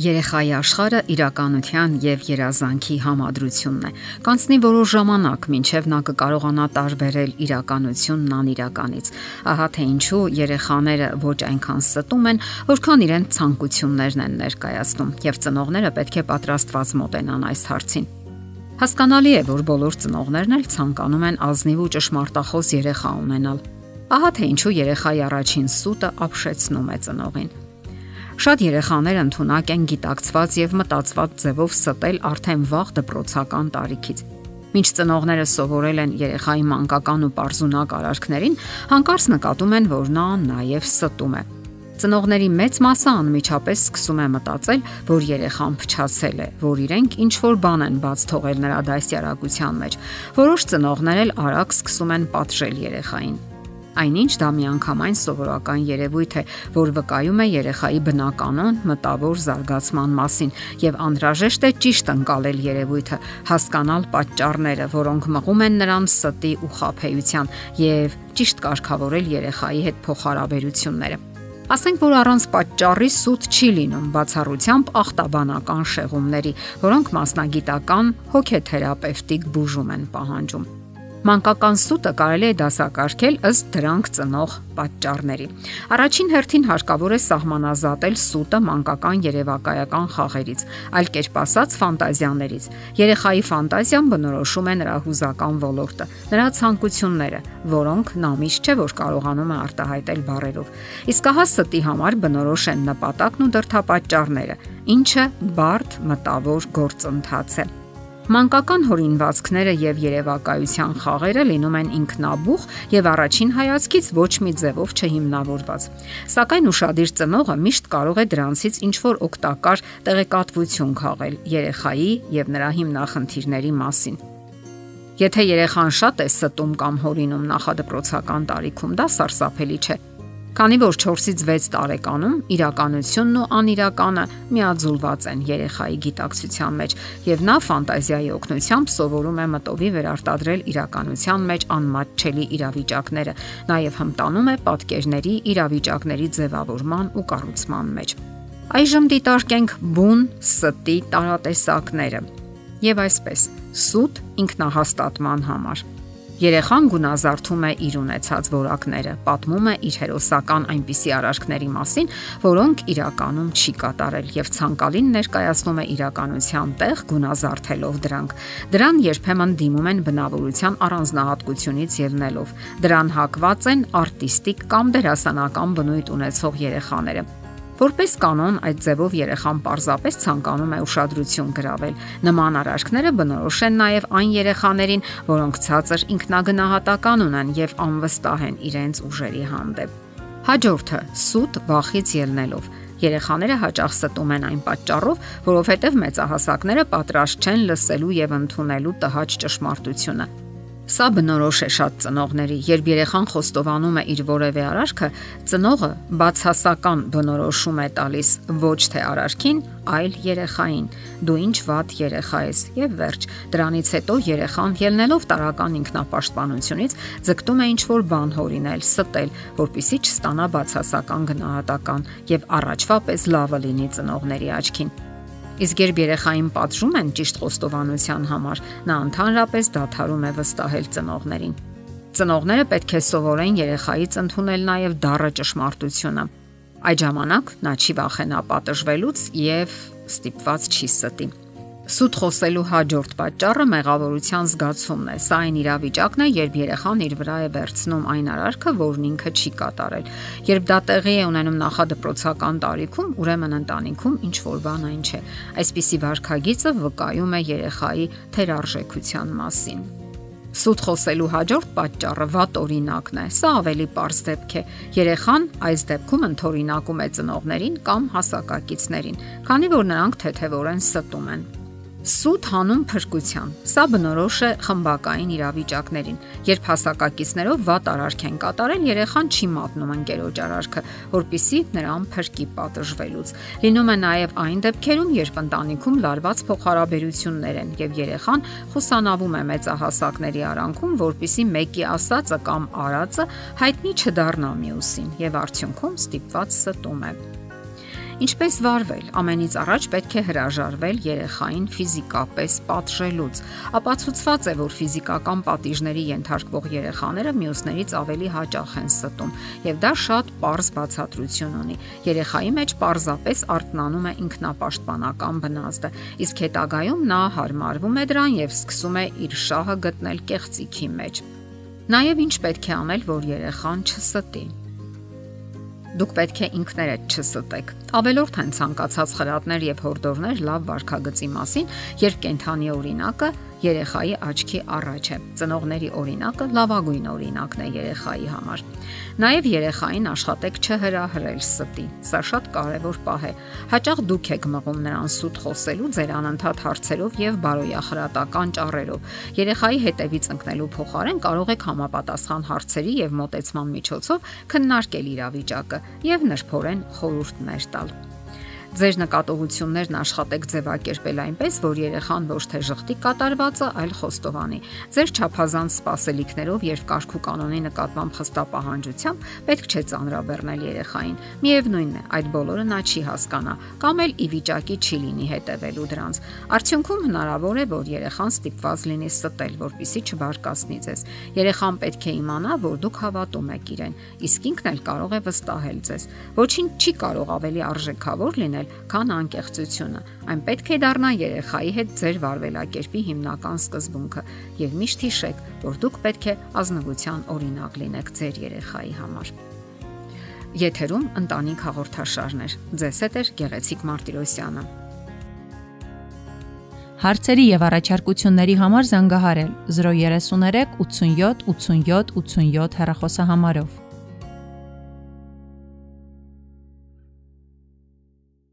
Երեխայի աշխարհը իրականության եւ երազանքի համադրությունն է։ Կանցնի որոշ ժամանակ, մինչև նա կկարողանա տարբերել իրականությունն անիրականից։ Ահա թե ինչու երեխաները ոչ այնքան ստում են, որքան իրեն ցանկություններն են ներկայացնում, եւ ծնողները պետք է պատրաստված մոտենան այս հարցին։ Հասկանալի է, որ բոլոր ծնողներն էլ ցանկանում են ազնիվ ու ճշմարտախոս երեխա ունենալ։ Ահա թե ինչու երեխայի առաջին սուտը ապշեցնում է ծնողին։ Շատ երեխաներ ընդունակ են գիտակցված եւ մտածված ձևով ստել արդեն վաղ դպրոցական տարիքից։ Մինչ ծնողները սովորել են երեխայի մանկական ու པարզունակ արարքներին, հանկարծ նկատում են, որ նա նաև ստում է։ Ծնողների մեծ մասը անմիջապես սկսում է մտածել, որ երեխան փչացել է, որ իրենք ինչ որ բան են բաց թողել նրա դասյարակության մեջ։ Որոշ ծնողներ էլ արագ սկսում են պատժել երեխային Այնինչ դա միանգամայն սովորական երևույթ է, որ վկայում է երեխայի բնականon մտավոր զարգացման մասին եւ անհրաժեշտ է ճիշտ ընկալել երևույթը, հասկանալ պատճառները, որոնք մղում են նրան ստի ու խափեության եւ ճիշտ կարգավորել երեխայի հետ փոխհարաբերությունները։ Ասենք որ առանց պատճառի սուտ չի լինում բացառությամբ ախտաբանական շեղումների, որոնք մասնագիտական հոգեթերապևտիկ բուժում են պահանջում։ Մանկական սուտը կարելի է դասակարգել ըստ դրանք ծնող պատճառների։ Առաջին հերթին հարկավոր է սահմանազատել սուտը մանկական երևակայական խաղերից, այլ կերպ ասած ֆանտազիաներից։ Երեխայի ֆանտազիան բնորոշում է նրա հուզական ոլորտը, նրա ցանկությունները, որոնք նա միշտ չէ որ կարողանում է արտահայտել բառերով։ Իսկ ահա ստի համար բնորոշ են նպատակն ու դրթապաճառները, ինչը բարդ մտավոր գործընթաց է։ Մանկական հորինվածքները եւ երևակայության խաղերը լինում են ինքնաբուխ եւ առաջին հայացքից ոչ մի ձևով չհիմնավորված։ Սակայն ուրشادիր ծնողը միշտ կարող է դրանցից ինչ որ օգտակար տեղեկատվություն քաղել երեխայի եւ նրա հիմնախնդիրների մասին։ Եթե երեխան շատ է ստում կամ հորինում նախադպրոցական տարիքում, դա սարսափելի չէ, Քանի որ 4-ից 6 տարեկանում իրականությունն ու անիրականը միաձուլված են երեխայի գիտակցության մեջ եւ նա ֆանտազիայի օգնությամբ սովորում է մտովի վերարտադրել իրականության մեջ անմատչելի իրավիճակները, նաեւ հմտանում է պատկերների իրավիճակների ձևավորման ու կառուցման մեջ։ Այժմ դիտարկենք բուն ստի տարատեսակները։ Եվ այսպես՝ սուտ ինքնահաստատման համար Երեխան գունազարթում է իր ունեցած որակները, պատմում է իր հերոսական այնպիսի արարքների մասին, որոնք իրականում չի կատարել եւ ցանկալին ներկայացնում է իրականության տեղ գունազարթելով դրանք։ Դրան երբեմն դիմում են բնավորության առանձնահատկությունից ելնելով։ Դրան հակված են արտիստիկ կամ դերասանական բնույթ ունեցող երեխաները Որպես կանոն այդ ձևով երեխան պարզապես ցանկանում է ուշադրություն գրավել։ Նման արարքները բնորոշ են նաև այն երեխաներին, որոնք ցածր ինքնագնահատական ունեն եւ անվստահ են իրենց ուժերի հանդեպ։ Հաջորդը՝ սուտ վախից ելնելով։ Երեխաները հաճախ ստում են այն պատճառով, որովհետև մեծահասակները պատրաստ չեն լսելու եւ ընդունելու տհաճ ճշմարտությունը Սա բնորոշ է շատ ծնողների, երբ երեխան խոստովանում է իր որևէ արարքը, ծնողը բացասական բնորոշում է տալիս ոչ թե արարքին, այլ երեխային։ Դու ինչ վատ երեխա ես եւ վերջ։ Դրանից հետո երեխան ելնելով տարական ինքնապաշտպանությունից ձգտում է ինչ որ բան հորինել, ստել, որpիսի չստանա բացասական գնահատական եւ առաջվա պես լավը լինի ծնողների աչքին։ Իսկ երբ երեխային պատժում են ճիշտ խոստովանության համար, նա ընդհանրապես դադարում է վստահել ծնողներին։ Ծնողները պետք է սովորեն երեխայից ընդունել նաև դառը ճշմարտությունը։ Այդ ժամանակ նա չի վախենա պատժվելուց եւ ստիպված չի ստի։ Սուտ խոսելու հաջորդ պատճառը մեղավորության զգացումն է։ Սա այն իրավիճակն է, երբ երեխան իր վրա է վերցնում այն արարքը, որն ինքը չի կատարել։ Երբ դա տեղի է ունենում նախադպրոցական տարիքում, ուրեմն ընտանիքում ինչ որ բան այն չէ։ Այսպիսի վարքագիծը վկայում է երեխայի թերարժեքության մասին։ Սուտ խոսելու հաջորդ պատճառը վատ օրինակն է։ Սա ավելի པարզ դեպք է։ Երեխան այս դեպքում ընթորինակում է ծնողներին կամ հասակակիցներին, քանի որ նրանք թեթևորեն ստում են։ Սուտ հանուն փրկության։ Սա բնորոշ է խմբակային իրավիճակներին, երբ հասակակիցներով վատ արարք են կատարել, երեխան չի մատնում ընկերոջ արարքը, որpիսի նրան փրկի պատժվելուց։ Լինում է նաև այն դեպքերում, երբ ընտանիքում լարված փոխհարաբերություններ են եւ երեխան խուսանավում է մեծահասակների արանքում, որpիսի մեկի ասածը կամ արածը հայտնի չդառնա մյուսին եւ արդյունքում ստիպված ստում է։ Ինչպես վարվել։ Ամենից առաջ պետք է հրաժարվել երեխային ֆիզիկապես պատժելուց։ Ապացուցված է, որ ֆիզիկական պատիժների ենթարկվող երեխաները մյուսներից ավելի հաճախ են ստում, եւ դա շատ པարզ բացատրություն ունի։ Երեխայի մեջ պարզապես արտնանում է ինքնապաշտպանական բնազդը, իսկ հետագայում նա հարմարվում է դրան եւ սկսում է իր շահը գտնել կեղծիքի մեջ։ Նաև ինչ պետք է անել, որ երեխան չստի։ Դուք պետք է ինքներդ չստեք։ Ավելորդ են ցանկացած խրատներ եւ հորդորներ լավ վարքագծի մասին, երբ կենթանի օրինակը երեխայի աչքի առաջ է։ Ծնողների օրինակը լավագույն օրինակն է երեխայի համար։ Նաև երեխային աշխատեք չհրահրել ստի։ Սա շատ կարևոր պահ է։ Հաճախ դուք եք մղում նրան սուտ խոսելու ձեր անընդհատ հարցերով եւ բարոյախրատական ճառերով։ Երեխայի հետևից ընկնելու փոխարեն կարող եք համապատասխան հարցերի եւ մոտեցման միջոցով քննարկել իրավիճակը եւ նրբորեն խորհուրդներ տալ։ Ձեր նկատողություններն աշխատեք ձևակերպել այնպես, որ երեխան ոչ թե շղթի կատարվածը, այլ խոստովանի։ Ձեր ճափազանց սպասելիքներով եւ կարգու կանոնի նկատմամբ խստապահանջությամբ պետք չէ ծանրաբեռնել երեխային։ Միևնույնն է, այդ բոլորը նա չի հասկանա կամ էլ ի վիճակի չի լինի հետևելու դրանց։ Արդյունքում հնարավոր է, որ երեխան ստիպված լինի ստել, որpիսի չբարկացնի ձեզ։ Երեխան պետք է իմանա, որ դուք հավատում եք իրեն, իսկ ինքն էլ կարող է վստահել ձեզ։ Ոչինչ չի կարող ավելի արժեքավոր լինել լինել, քան անկեղծությունը։ Այն պետք է դառնա երեխայի հետ ձեր վարվելակերպի հիմնական սկզբունքը եւ միշտ հիշեք, որ դուք պետք է ազնվության օրինակ լինեք ձեր երեխայի համար։ Եթերում ընտանիք հաղորդաշարներ։ Ձեզ հետ է Գեղեցիկ Մարտիրոսյանը։ Հարցերի եւ առաջարկությունների համար զանգահարել 033 87 87 87 հեռախոսահամարով։